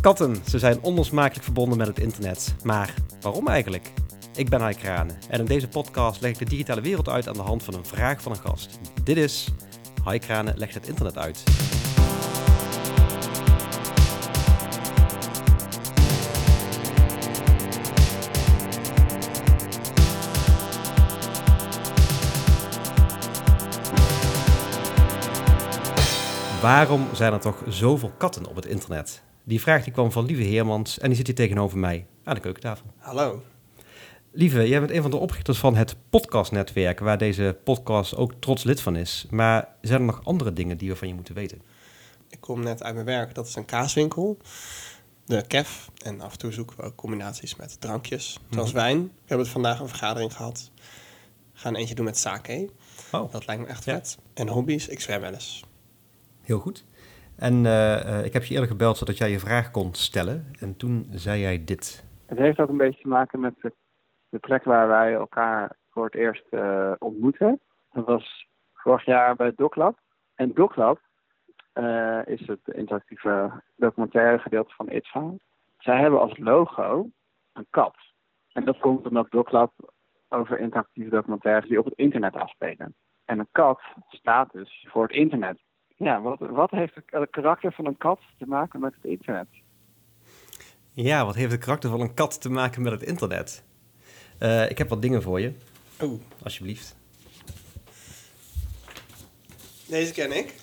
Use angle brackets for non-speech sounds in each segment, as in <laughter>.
Katten, ze zijn onlosmakelijk verbonden met het internet. Maar waarom eigenlijk? Ik ben Hai Kranen en in deze podcast leg ik de digitale wereld uit aan de hand van een vraag van een gast. Dit is Hai Kranen legt het internet uit. Waarom zijn er toch zoveel katten op het internet? Die vraag die kwam van Lieve Heermans en die zit hier tegenover mij aan de keukentafel. Hallo. Lieve, jij bent een van de oprichters van het podcastnetwerk, waar deze podcast ook trots lid van is. Maar zijn er nog andere dingen die we van je moeten weten? Ik kom net uit mijn werk, dat is een kaaswinkel. De KEF. En af en toe zoeken we ook combinaties met drankjes, zoals Mhm. wijn. We hebben het vandaag een vergadering gehad. We gaan eentje doen met sake. Oh, Dat lijkt me echt Ja. vet. En hobby's, ik zwem wel eens. heel goed. En eh, eh, ik heb je eerder gebeld zodat jij je vraag kon stellen. En toen zei jij dit. Het heeft ook een beetje te maken met de, plek waar wij elkaar voor het eerst eh, ontmoeten. Dat was vorig jaar bij DocLab. En DocLab is het interactieve documentaire gedeelte van ITVA. Zij hebben als logo een kat. En dat komt omdat DocLab over interactieve documentaires die op het internet afspelen. En een kat staat dus voor het internet. Ja, wat, wat heeft het het karakter van een kat te maken met het internet? Ja, wat heeft het karakter van een kat te maken met het internet? Eh, ik heb wat dingen voor je, Oeh, alsjeblieft. deze ken ik.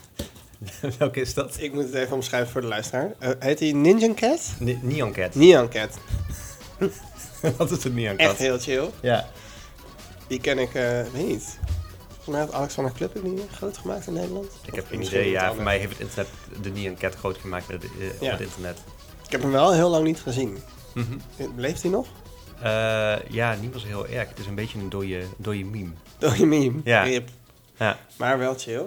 <laughs> Welke is dat? Ik moet het even omschrijven voor de luisteraar. Eh, heet die Ninja Cat? Ne- Neon Cat. Neon Cat. <laughs> Wat is een Neon Echt Cat? heel chill. Ja. Die ken ik, eh, weet niet. Volgens mij had Alexander Klupping die groot gemaakt in Nederland. Ik heb geen idee. Ja, voor mij heeft het internet de Neon Cat groot gemaakt met het, eh, op Ja. het internet. Ik heb hem wel heel lang niet gezien. Mhm. Leeft hij nog? Eh, ja, niet meer zo heel erg. Het is een beetje een dode, dode meme. Door je meme. Ja. Rip. Ja, Maar wel chill.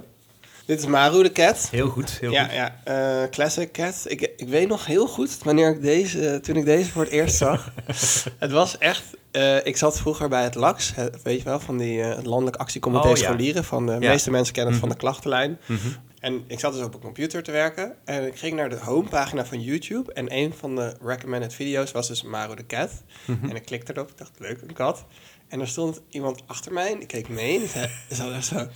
Dit is Maru de cat. heel goed. Heel ja, goed. ja eh, classic cat. Ik, ik weet nog heel goed wanneer ik deze, toen ik deze voor het eerst zag. <laughs> het was echt. Eh, ik zat vroeger bij het LAX, weet je wel, van die het landelijk actiecomité Oh, ja. scholieren. Van de Ja. meeste mensen kennen het van Mhm. de klachtenlijn. Mhm. En ik zat dus op een computer te werken. En ik ging naar de homepagina van YouTube. En een van de recommended video's was dus Maru de cat. Mhm. En ik klikte erop. Ik dacht, leuk, een kat. En er stond iemand achter mij. En ik keek mee. En zei, <laughs> zo, zo,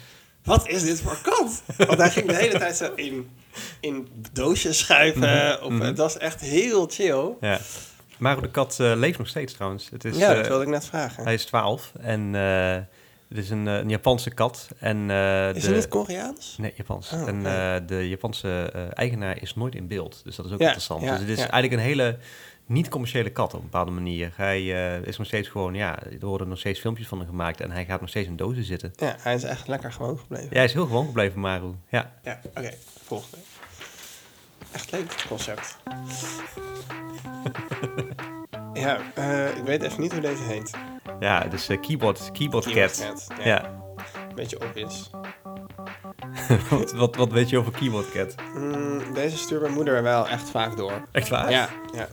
wat is dit voor kat? Want hij ging de hele tijd zo in, in doosjes schuiven. Of, Mhm. Het was echt heel chill. Ja. Maro de kat eh, leeft nog steeds trouwens. Het is, ja, eh, dat wilde ik net vragen. hij is 12 en eh, het is een, eh, een Japanse kat. En, eh, is de... hij niet Koreaans? Nee, Japans. Oh, en eh, de Japanse eh, eigenaar is nooit in beeld. Dus dat is ook Ja, interessant. ja, dus het is eigenlijk een hele niet-commerciële kat op een bepaalde manier. Hij eh, is nog steeds gewoon, ja, er worden nog steeds filmpjes van hem gemaakt. En hij gaat nog steeds in dozen zitten. Ja, hij is echt lekker gewoon gebleven. Ja, hij is heel gewoon gebleven, Maru. Ja. Ja, oké. volgende. Echt leuk, concept. <laughs> ja, eh, ik weet even niet hoe deze heet. Ja, dus eh, keyboard, keyboard, Keyboard cat. Cat, Ja. Beetje obvious. <laughs> wat, wat, wat weet je over keyboard cat? Mm, deze stuurt mijn moeder wel echt vaak door. Echt waar? Ja, ja.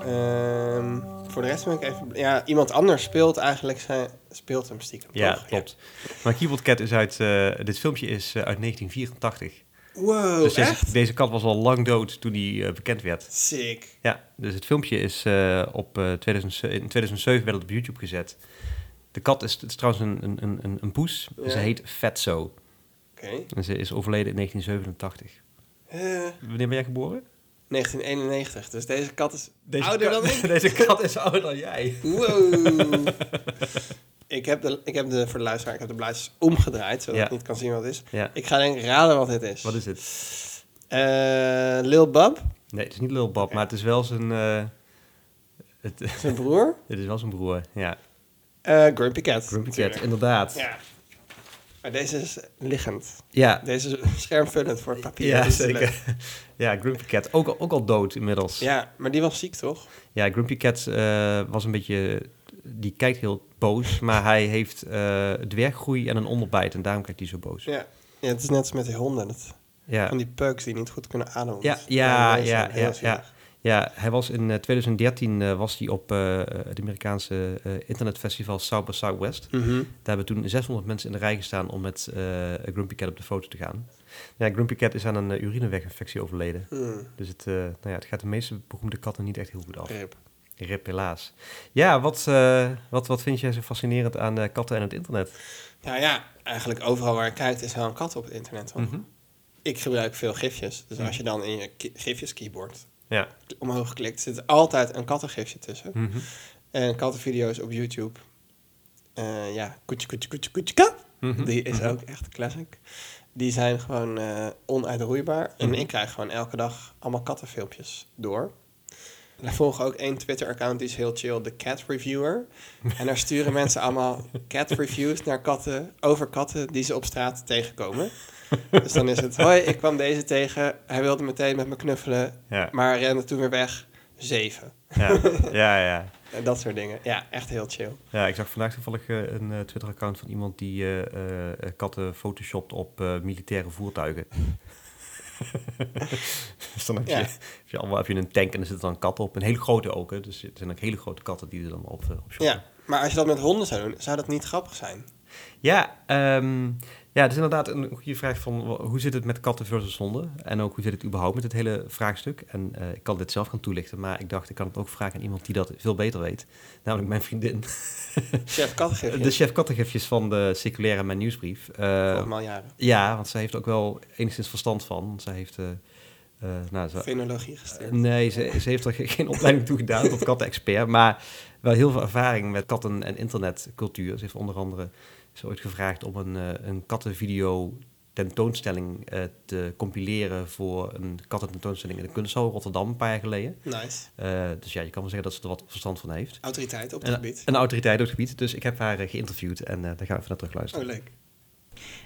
Ehm, voor de rest ben ik even... Ja, iemand anders speelt eigenlijk zijn... Speelt hem stiekem, Ja, toch? klopt. Maar Keyboard Cat is uit... eh, dit filmpje is uit 1984. Wow, dus deze, echt? deze kat was al lang dood toen die eh, bekend werd. Sick. Ja, dus het filmpje is eh, op eh 2007, in 2007 werd het op YouTube gezet. De kat is, trouwens een, een, een- een, poes. Ja. Ze heet Fatso. Oké. En ze is overleden in 1987. Eh, Wanneer ben jij geboren? 1991, dus deze kat is Deze ouder kat- dan ik. <laughs> Deze kat is ouder dan jij. Wow. <laughs> ik, heb de, ik heb de, voor de luisteraar, ik heb de blaadjes omgedraaid, zodat Ja. ik niet kan zien wat het is. Ja. Ik ga denk ik raden wat dit is. Wat is het? Eh, Lil Bub, Nee, het is niet Lil Bob, maar het is wel zijn... eh, het, zijn broer. <laughs> het is wel zijn broer, ja. Eh, Grumpy Cat. Grumpy Cat, inderdaad. Ja. Maar deze is liggend. Ja, Deze is <laughs> schermvullend voor het papier. ja is <laughs> zeker. Ja, Grumpy Cat, ook, al- ook al dood inmiddels. Ja, maar die was ziek, toch? Ja, Grumpy Cat was een beetje... Die kijkt heel boos, maar hij heeft eh dwerggroei en een onderbijt. En daarom kijkt hij zo boos. Ja. ja. Het is net als met die honden. Dat, Ja, Van die pugs die niet goed kunnen ademen. Ja, ja, ja, ja, ja hij was in eh, 2013 eh, was hij op eh, het Amerikaanse eh, internetfestival South by Southwest. Mhm. Daar hebben toen 600 mensen in de rij gestaan om met eh, Grumpy Cat op de foto te gaan. Ja, Grumpy Cat is aan een uh, urineweginfectie overleden. Hmm, Dus het, eh, nou ja, het gaat de meeste beroemde katten niet echt heel goed af. rip. Rip helaas. Ja, wat, eh, wat, wat vind jij zo fascinerend aan eh, katten en het internet? Nou ja, eigenlijk overal waar je kijkt is wel een kat op het internet. Mhm. Ik gebruik veel gifjes. Dus Mhm. als je dan in je gifjes keyboard Ja. omhoog klikt, zit er altijd een kattengifje tussen. Mhm. En kattenvideo's op YouTube. Eh, ja, koetje, koetje, koetje, koetje, kat. Die is ook echt classic. Die zijn gewoon onuitroeibaar. En ik krijg gewoon elke dag allemaal kattenfilmpjes door. En er volgt ook één Twitter-account die is heel chill, de Cat Reviewer. En daar sturen <laughs> mensen allemaal cat reviews naar katten, over katten die ze op straat tegenkomen. Dus dan is het, hoi, ik kwam deze tegen. Hij wilde meteen met me knuffelen, Ja. maar rende toen weer weg. Zeven. Ja. ja, ja. En <laughs> dat soort dingen. Ja, echt heel chill. Ja, ik zag vandaag toevallig eh, een eh, Twitter-account van iemand die eh, katten photoshopt op militaire voertuigen. <laughs> dus dan heb je, Ja. heb je allemaal heb je een tank en er zit dan een kat op. Een hele grote ook, hè. Dus er zijn ook hele grote katten die er dan op, eh, op shoppen. Ja, maar als je dat met honden zou doen, zou dat niet grappig zijn? Ja, ehm, ja, dat is inderdaad een goede vraag van hoe zit het met katten versus honden? En ook hoe zit het überhaupt met het hele vraagstuk? En eh, ik kan dit zelf gaan toelichten, maar ik dacht ik kan het ook vragen aan iemand die dat veel beter weet. Namelijk mijn vriendin, <laughs> Chef de chef kattegifjes van de circulaire Mijn Nieuwsbrief. Allemaal jaren. ja, want zij heeft ook wel enigszins verstand van. Want zij heeft... eh, eh, nou, ze, gestuurd. Nee, ze, ze heeft er ge- geen opleiding toe gedaan tot kattenexpert, maar wel heel veel ervaring met katten- en internetcultuur. Ze heeft onder andere is ooit gevraagd om een, eh, een kattenvideo tentoonstelling eh, te compileren voor een kattententoonstelling in de Kunsthal Rotterdam een paar jaar geleden. Nice. Eh, dus ja, je kan wel zeggen dat ze er wat verstand van heeft. Autoriteit op het En, gebied. een autoriteit op het gebied, dus ik heb haar geïnterviewd en eh, daar gaan we even naar terug Oh, luisteren. leuk.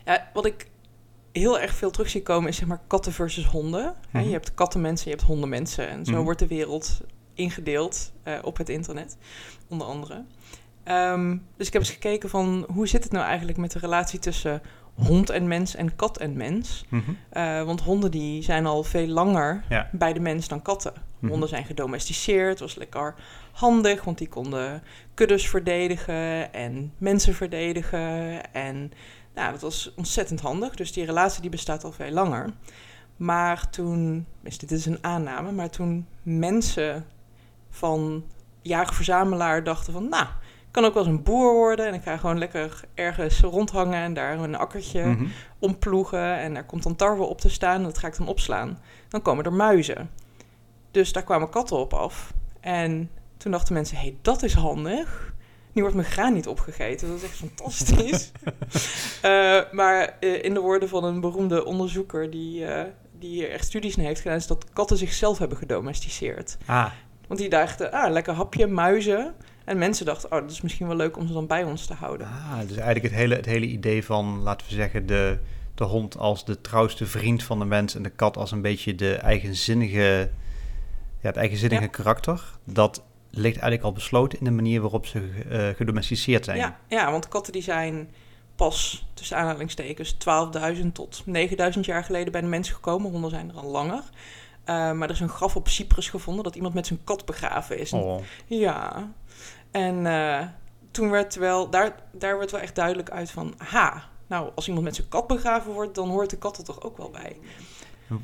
Ja, wat ik heel erg veel terug zie komen is zeg maar katten versus honden. Hè, Mhm. Je hebt kattenmensen, je hebt hondenmensen. En zo Mhm. wordt de wereld ingedeeld eh, op het internet, onder andere. Ehm, dus ik heb eens gekeken van hoe zit het nou eigenlijk met de relatie tussen hond en mens en kat en mens. Mhm. Eh, want honden die zijn al veel langer Ja. bij de mens dan katten. Mhm. Honden zijn gedomesticeerd, was lekker handig, want die konden kuddes verdedigen en mensen verdedigen. En nou, dat was ontzettend handig. Dus die relatie die bestaat al veel langer. Maar toen, dus dit is een aanname, maar toen mensen van jager-verzamelaar dachten van, nou, kan ook wel eens een boer worden en ik ga gewoon lekker ergens rondhangen en daar een akkertje Mhm. omploegen en daar komt dan tarwe op te staan en dat ga ik dan opslaan. Dan komen er muizen. Dus daar kwamen katten op af. En toen dachten mensen, hé, hey, dat is handig. Nu wordt mijn graan niet opgegeten. Dat is echt fantastisch. <laughs> Eh, maar eh, in de woorden van een beroemde onderzoeker die, eh, die hier echt studies naar heeft gedaan, is dat katten zichzelf hebben gedomesticeerd. Ah, Want die dachten, ah, lekker hapje, muizen. En mensen dachten, oh, dat is misschien wel leuk om ze dan bij ons te houden. Ah, dus eigenlijk het hele, het hele idee van, laten we zeggen, de, de hond als de trouwste vriend van de mens en de kat als een beetje de eigenzinnige, ja, het eigenzinnige Ja. karakter. Dat ligt eigenlijk al besloten in de manier waarop ze eh, gedomesticeerd zijn. Ja, ja, want katten die zijn pas tussen aanhalingstekens 12.000 tot 9.000 jaar geleden bij de mens gekomen. Honden zijn er al langer. Eh, maar er is een graf op Cyprus gevonden dat iemand met zijn kat begraven is. Oh, Ja. En eh, toen werd wel, daar, daar werd wel echt duidelijk uit van, ha, nou, als iemand met zijn kat begraven wordt, dan hoort de kat er toch ook wel bij.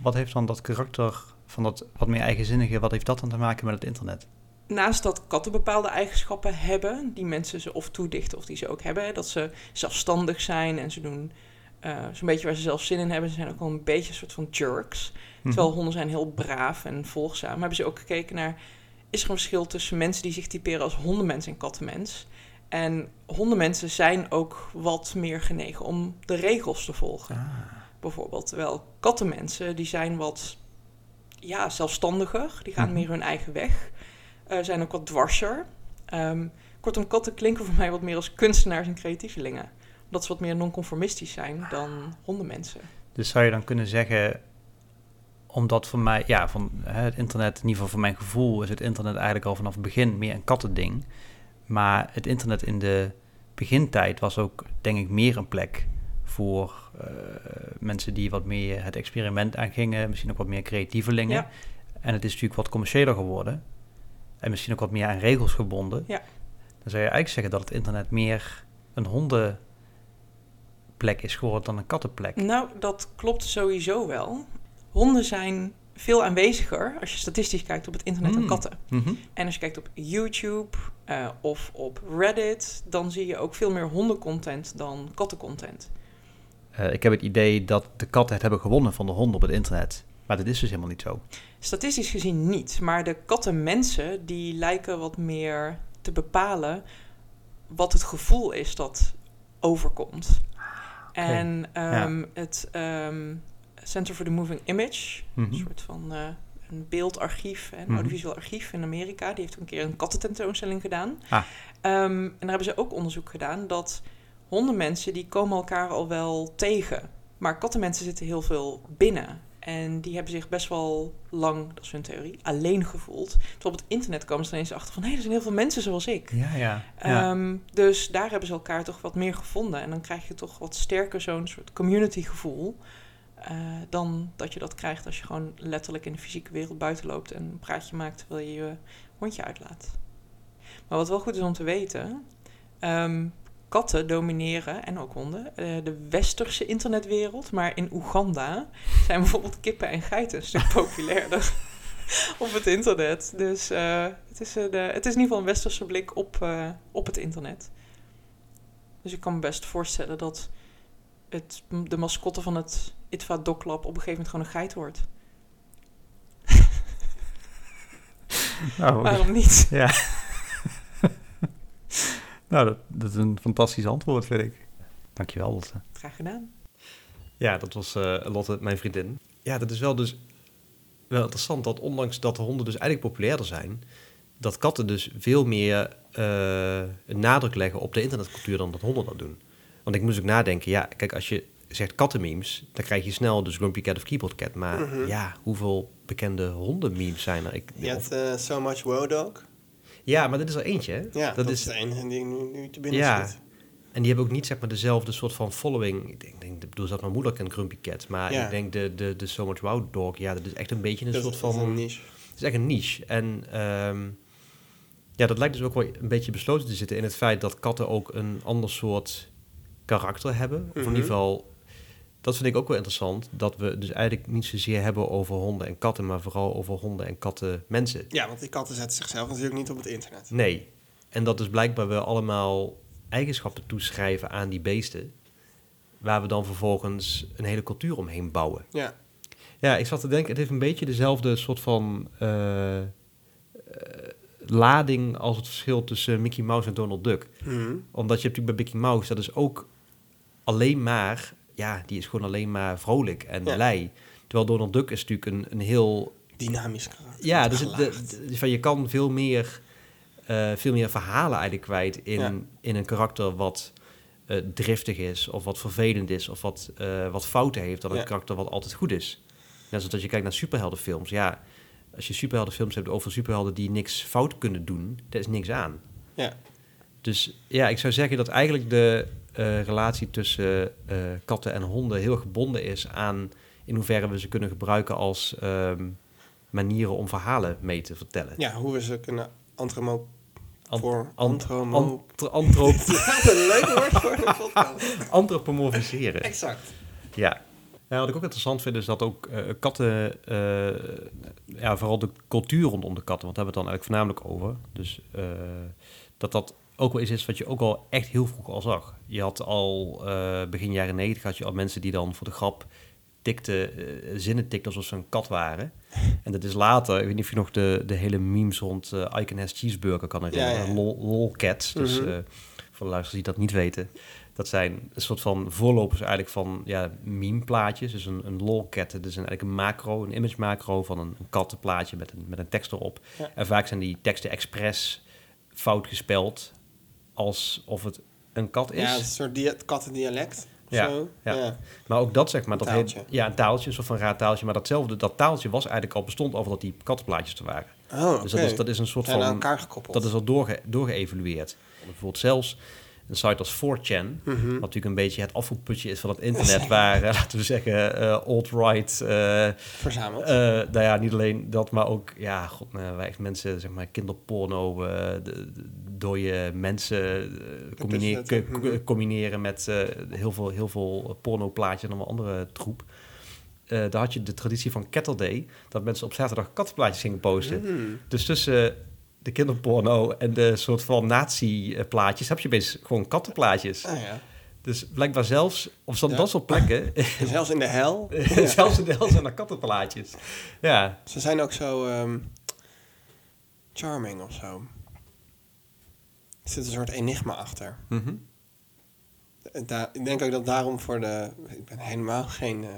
Wat heeft dan dat karakter van dat wat meer eigenzinnige, wat heeft dat dan te maken met het internet? Naast dat katten bepaalde eigenschappen hebben, die mensen ze of toedichten of die ze ook hebben, dat ze zelfstandig zijn en ze doen eh, zo'n beetje waar ze zelf zin in hebben. Ze zijn ook wel een beetje een soort van jerks. Terwijl Mhm. honden zijn heel braaf en volgzaam. Hebben ze ook gekeken naar, is er een verschil tussen mensen die zich typeren als hondenmens en kattenmens? En hondenmensen zijn ook wat meer genegen om de regels te volgen, Ah. bijvoorbeeld. Terwijl kattenmensen, die zijn wat ja, zelfstandiger. Die gaan Mhm. meer hun eigen weg. Eh, zijn ook wat dwarser. Ehm, kortom, katten klinken voor mij wat meer als kunstenaars en creatievelingen. Omdat ze wat meer non-conformistisch zijn dan hondenmensen. Dus zou je dan kunnen zeggen, omdat voor mij, ja, van het internet, in ieder geval voor mijn gevoel, is het internet eigenlijk al vanaf het begin meer een kattending. Maar het internet in de begintijd was ook, denk ik, meer een plek voor eh, mensen die wat meer het experiment aangingen, misschien ook wat meer creatievelingen. Ja. En het is natuurlijk wat commerciëler geworden. En misschien ook wat meer aan regels gebonden. Ja. Dan zou je eigenlijk zeggen dat het internet meer een hondenplek is geworden dan een kattenplek. Nou, dat klopt sowieso wel. Honden zijn veel aanweziger als je statistisch kijkt op het internet dan Hmm. katten. Mhm. En als je kijkt op YouTube eh, of op Reddit, dan zie je ook veel meer hondencontent dan kattencontent. Eh, ik heb het idee dat de katten het hebben gewonnen van de honden op het internet. Maar dat is dus helemaal niet zo. Statistisch gezien niet, maar de kattenmensen die lijken wat meer te bepalen wat het gevoel is dat overkomt. En ehm, het ehm, Center for the Moving Image, Mhm. een soort van eh, een beeldarchief, een Mhm. audiovisueel archief in Amerika, die heeft een keer een kattententoonstelling gedaan. Ah. Ehm, en daar hebben ze ook onderzoek gedaan dat hondenmensen die komen elkaar al wel tegen, maar kattenmensen zitten heel veel binnen. En die hebben zich best wel lang, dat is hun theorie, alleen gevoeld. Terwijl op het internet komen ze ineens achter van... hé, er zijn heel veel mensen zoals ik. Ja, ja. ja. Ehm, dus daar hebben ze elkaar toch wat meer gevonden. En dan krijg je toch wat sterker zo'n soort community gevoel... eh, dan dat je dat krijgt als je gewoon letterlijk in de fysieke wereld buiten loopt... en een praatje maakt terwijl je je hondje uitlaat. Maar wat wel goed is om te weten... ehm, katten domineren, en ook honden, eh, de westerse internetwereld. Maar in Oeganda zijn bijvoorbeeld kippen en geiten een stuk <laughs> populairder <laughs> op het internet. Dus eh, het, is, de, het is in ieder geval een westerse blik op, op het internet. Dus ik kan me best voorstellen dat het, de mascotte van het ITVA Doc Lab op een gegeven moment gewoon een geit wordt. <laughs> Nou, Waarom niet? <laughs> Ja. <laughs> nou, dat, dat is een fantastisch antwoord, vind ik. Dankjewel, Lotte. Graag gedaan. Ja, dat was eh, Lotte, mijn vriendin. Ja, dat is wel dus wel interessant dat ondanks dat de honden dus eigenlijk populairder zijn, dat katten dus veel meer eh, een nadruk leggen op de internetcultuur dan dat honden dat doen. Want ik moest ook nadenken, ja, kijk, als je zegt kattenmemes, dan krijg je snel dus Grumpy Cat of Keyboard Cat. Maar Mhm. ja, hoeveel bekende hondenmemes zijn er? Ik, Je hebt eh, So Much Wow Dog. ja, maar dit is er eentje, hè? Ja, dat, is is de enige die nu, nu te binnen Ja. schiet. En die hebben ook niet zeg maar dezelfde soort van following. Ik denk, denk ik bedoel, dat mijn moeder kent Grumpy Cat. Maar Ja. ik denk de, de, de So Much Wow Dog, ja, dat is echt een beetje een Dat, soort is- dat van... een niche. Het is echt een niche. En ehm, ja, dat lijkt dus ook wel een beetje besloten te zitten in het feit dat katten ook een ander soort karakter hebben. Of in Mhm. ieder geval, dat vind ik ook wel interessant, dat we dus eigenlijk niet zozeer hebben over honden en katten, maar vooral over honden en katten mensen. Ja, want die katten zetten zichzelf natuurlijk niet op het internet. Nee. En dat dus blijkbaar we allemaal eigenschappen toeschrijven aan die beesten, waar we dan vervolgens een hele cultuur omheen bouwen. Ja, Ja, ik zat te denken, het heeft een beetje dezelfde soort van eh, eh, lading als het verschil tussen Mickey Mouse en Donald Duck. Mhm. Omdat je natuurlijk bij Mickey Mouse, dat is ook alleen maar, ja, die is gewoon alleen maar vrolijk en Ja. blij. Terwijl Donald Duck is natuurlijk een, een heel dynamisch karakter. ja, dus de, de- van je kan veel meer, eh, veel meer verhalen eigenlijk kwijt in, Ja. in een karakter wat eh, driftig is, of wat vervelend is, of wat, eh, wat fouten heeft, dan Ja. een karakter wat altijd goed is. Net zoals als je kijkt naar superheldenfilms. Ja, als je superheldenfilms hebt over superhelden die niks fout kunnen doen, daar is niks aan. Ja. Dus ja, ik zou zeggen dat eigenlijk de relatie tussen eh, katten en honden heel gebonden is aan in hoeverre we ze kunnen gebruiken als ehm, manieren om verhalen mee te vertellen. ja, hoe we ze kunnen antromo... Ant- voor ant- antromo... Antro- antro- <laughs> Wat een leuk woord voor een podcast. Antropomorfiseren. Exact. Ja. ja. Wat ik ook interessant vind is dat ook eh, katten, eh, ja, vooral de cultuur rondom de katten, want daar hebben we het dan eigenlijk voornamelijk over. Dus eh, dat dat ook wel iets is wat je ook al echt heel vroeg al zag. Je had al eh, begin jaren negentig had je al mensen die dan voor de grap tikten, eh, zinnen tikten alsof ze een kat waren. En dat is later, ik weet niet of je nog de, de hele memes rond eh Icon has Cheeseburger kan herinneren. Ja, ja. Lol, lolcats, dus Mhm. eh, voor de luisteraars die dat niet weten. Dat zijn een soort van voorlopers eigenlijk van ja, meme-plaatjes. Dus een, een lolcat, het is eigenlijk een macro, een image macro van een, een kattenplaatje met een, met een tekst erop. Ja. En vaak zijn die teksten expres fout gespeld, alsof het een kat is. Ja, een soort dia kattendialect. Ja, Zo. ja. ja. Maar ook dat zeg maar, dat heet, taaltje. ja, een taaltje, een soort van raar taaltje. Maar datzelfde, dat taaltje was eigenlijk al bestond over dat die kattenplaatjes er waren. Oh, oké. Dus dat is, dat is een soort Zijn aan van elkaar gekoppeld. dat is al doorge, doorgeëvalueerd. Bijvoorbeeld zelfs een site als 4chan, Mhm. wat natuurlijk een beetje het afvoerputje is van het internet, <laughs> waar, eh, laten we zeggen, eh, alt-right, eh, Verzameld. nou ja, niet alleen dat, maar ook, ja, god, nou, waar echt mensen, zeg maar, kinderporno, de, de dode mensen combine- Mhm. combineren met heel veel, heel veel pornoplaatjes en allemaal andere troep. Eh, daar had je de traditie van Kettle Day, dat mensen op zaterdag kattenplaatjes gingen posten. Mhm. Dus tussen de kinderporno en de soort van nazi-plaatjes heb je opeens gewoon kattenplaatjes. Ah, ja. Dus blijkbaar zelfs op zo'n Ja. dat soort plekken, En <laughs> zelfs in de hel. <laughs> zelfs in de hel zijn er kattenplaatjes. Ja, Ze zijn ook zo ehm, charming of zo. Er zit een soort enigma achter. Mhm. Da- ik denk ook dat daarom voor de... Ik ben helemaal geen eh,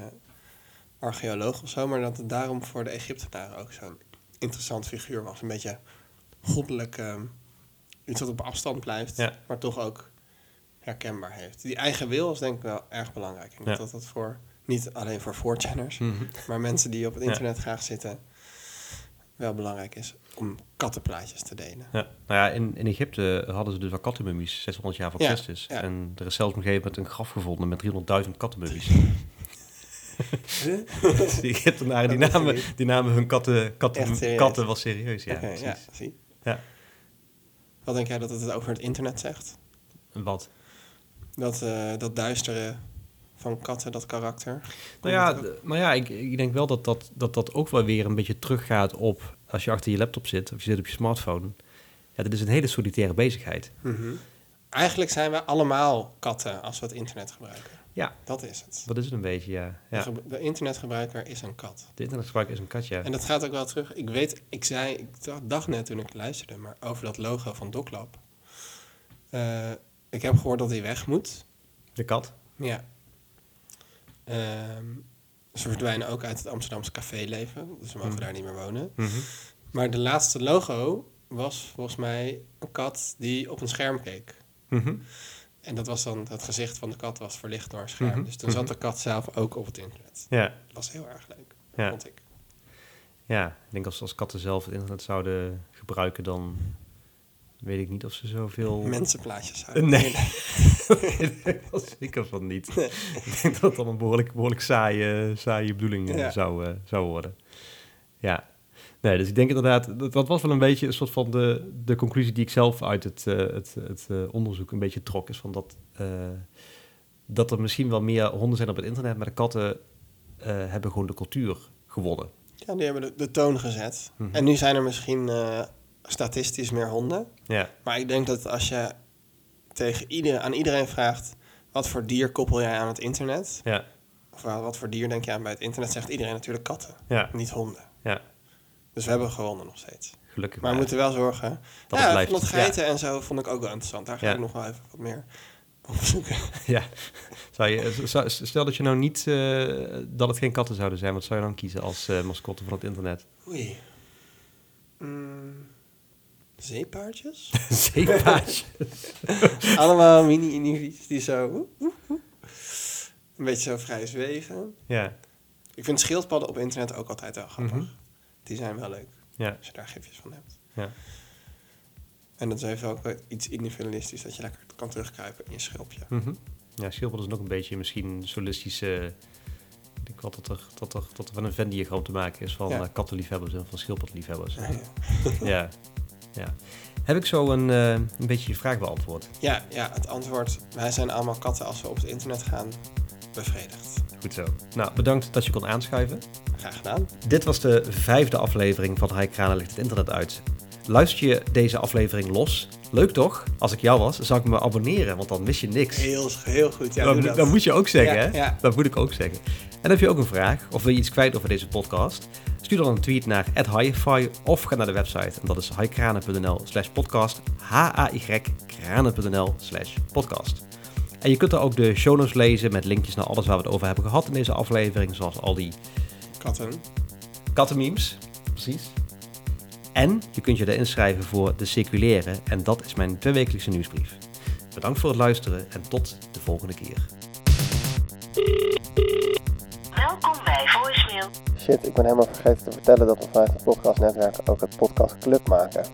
archeoloog of zo, maar dat het daarom voor de Egyptenaren ook zo'n interessant figuur was. Een beetje goddelijk, ehm, iets wat op afstand blijft, Ja. maar toch ook herkenbaar heeft. Die eigen wil is denk ik wel erg belangrijk. Ik denk Ja. dat dat voor, niet alleen voor voorchanners, Mhm. maar mensen die op het Ja. internet graag zitten, wel belangrijk is om kattenplaatjes te delen. Ja, nou ja, in, in Egypte hadden ze dus wel kattenmummies, 600 jaar voor Ja, Christus. ja. En er is zelfs op een gegeven moment een graf gevonden met 300.000 kattenmummies. <laughs> die Egyptenaren, die Dat namen, die namen hun katten, katten, katten wel serieus. Ja, precies. ja, zie. Ja. Wat denk jij dat het over het internet zegt? Wat? Dat, eh, dat duistere van katten, dat karakter? Nou ja, maar ja ik, ik denk wel dat dat, dat dat ook wel weer een beetje teruggaat op... als je achter je laptop zit of je zit op je smartphone. Ja, dit is een hele solitaire bezigheid. Mhm. Eigenlijk zijn we allemaal katten als we het internet gebruiken. Ja. Dat is het. Dat is het een beetje, ja. De, ja. ge- de internetgebruiker is een kat. De internetgebruik is een katje. En dat gaat ook wel terug. Ik weet, ik zei, ik dacht- net toen ik luisterde, maar over dat logo van Doclab. Eh, ik heb gehoord dat hij weg moet. De kat. Ja. Ehm, ze verdwijnen ook uit het Amsterdamse caféleven, dus we mogen Mhm. daar niet meer wonen. Mhm. Maar de laatste logo was volgens mij een kat die op een scherm keek. Mhm. En dat was dan, het gezicht van de kat was verlicht door een scherm. Mhm. Dus toen zat de kat zelf ook op het internet. Ja. Dat was heel erg leuk, Ja. vond ik. Ja, ik denk als, als katten zelf het internet zouden gebruiken, dan weet ik niet of ze zoveel... Mensenplaatjes zouden Nee. denk <laughs> wel zeker van niet. Ik denk dat het dan een behoorlijk, behoorlijk saaie, saaie bedoeling eh, Ja. zou, eh, zou worden. Ja. Nee, dus ik denk inderdaad, dat, dat was wel een beetje een soort van de, de conclusie die ik zelf uit het, eh, het, het eh, onderzoek een beetje trok. Is van dat, eh, dat er misschien wel meer honden zijn op het internet, maar de katten hebben gewoon de cultuur gewonnen. Ja, die hebben de, de toon gezet. Mhm. En nu zijn er misschien statistisch meer honden. Ja, Maar ik denk dat als je tegen ieder, aan iedereen vraagt... wat voor dier koppel jij aan het internet? ja, Of wat voor dier denk je aan bij het internet? Zegt iedereen natuurlijk katten, ja, niet honden. ja. Dus we hebben gewonnen nog steeds. Gelukkig Maar we moeten wel zorgen... Dat ja, het geiten en zo vond ik ook wel interessant. Daar ga Ja. ik nog wel even wat meer opzoeken. <laughs> Ja, zou je, zou- stel dat je nou niet, eh, dat het geen katten zouden zijn, wat zou je dan kiezen als eh, mascotte van het internet? Oei. Mm, zeepaardjes? <laughs> Zeepaardje. <laughs> Allemaal mini-indivies die zo... Een beetje zo vrij zweven. ja, Ik vind schildpadden op internet ook altijd wel grappig. Mhm. Die zijn wel leuk, ja, als je daar gifjes van hebt. ja. En dat is even ook iets individualistisch, dat je lekker kan terugkruipen in je schilpje. Mhm. Ja, schildpad is ook een beetje misschien solistische... Ik denk wel dat er, dat er, dat er van een Venn-diagram te maken is van Ja. eh, kattenliefhebbers en van schildpadliefhebbers. Ja, ja. <laughs> ja, ja. Heb ik zo een, eh, een beetje je vraag beantwoord? Ja, ja, het antwoord, wij zijn allemaal katten als we op het internet gaan, bevredigd. Goed zo. Nou, bedankt dat je kon aanschuiven. Graag gedaan. Dit was de vijfde aflevering van Hai Kranen legt het internet uit. Luister je deze aflevering los? Leuk toch? Als ik jou was, zou ik me abonneren, want dan mis je niks. Heel, heel goed, ja, dat, moet- dat. dat moet je ook zeggen, Ja, hè? ja. Dat moet ik ook zeggen. En heb je ook een vraag of wil je iets kwijt over deze podcast? Stuur dan een tweet naar @highify of ga naar de website. En dat is highkranen.nl slash podcast. H-A-Y kranen.nl slash podcast. En je kunt er ook de show notes lezen met linkjes naar alles waar we het over hebben gehad in deze aflevering. Zoals al die Katten. kattenmemes. Precies. En je kunt je er inschrijven voor de Circulaire. En dat is mijn tweewekelijkse nieuwsbrief. Bedankt voor het luisteren en tot de volgende keer. Welkom bij voicemail. Shit, ik ben helemaal vergeten te vertellen dat we vanuit het podcastnetwerk ook het podcast Club maken.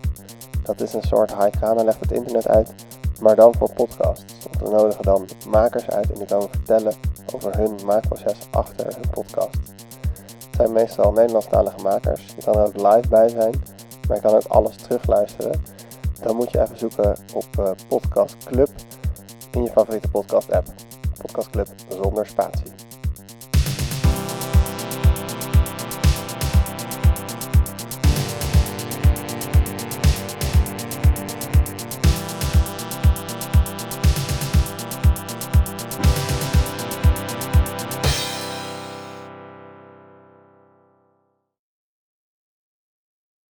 Dat is een soort Haikana legt het internet uit, maar dan voor podcasts. Want we nodigen dan makers uit en die komen vertellen over hun maakproces achter hun podcast. Zijn meestal Nederlandstalige makers. Je kan er ook live bij zijn, maar je kan ook alles terugluisteren. Dan moet je even zoeken op uh, Podcast Club in je favoriete podcast app. Podcast Club zonder spatie.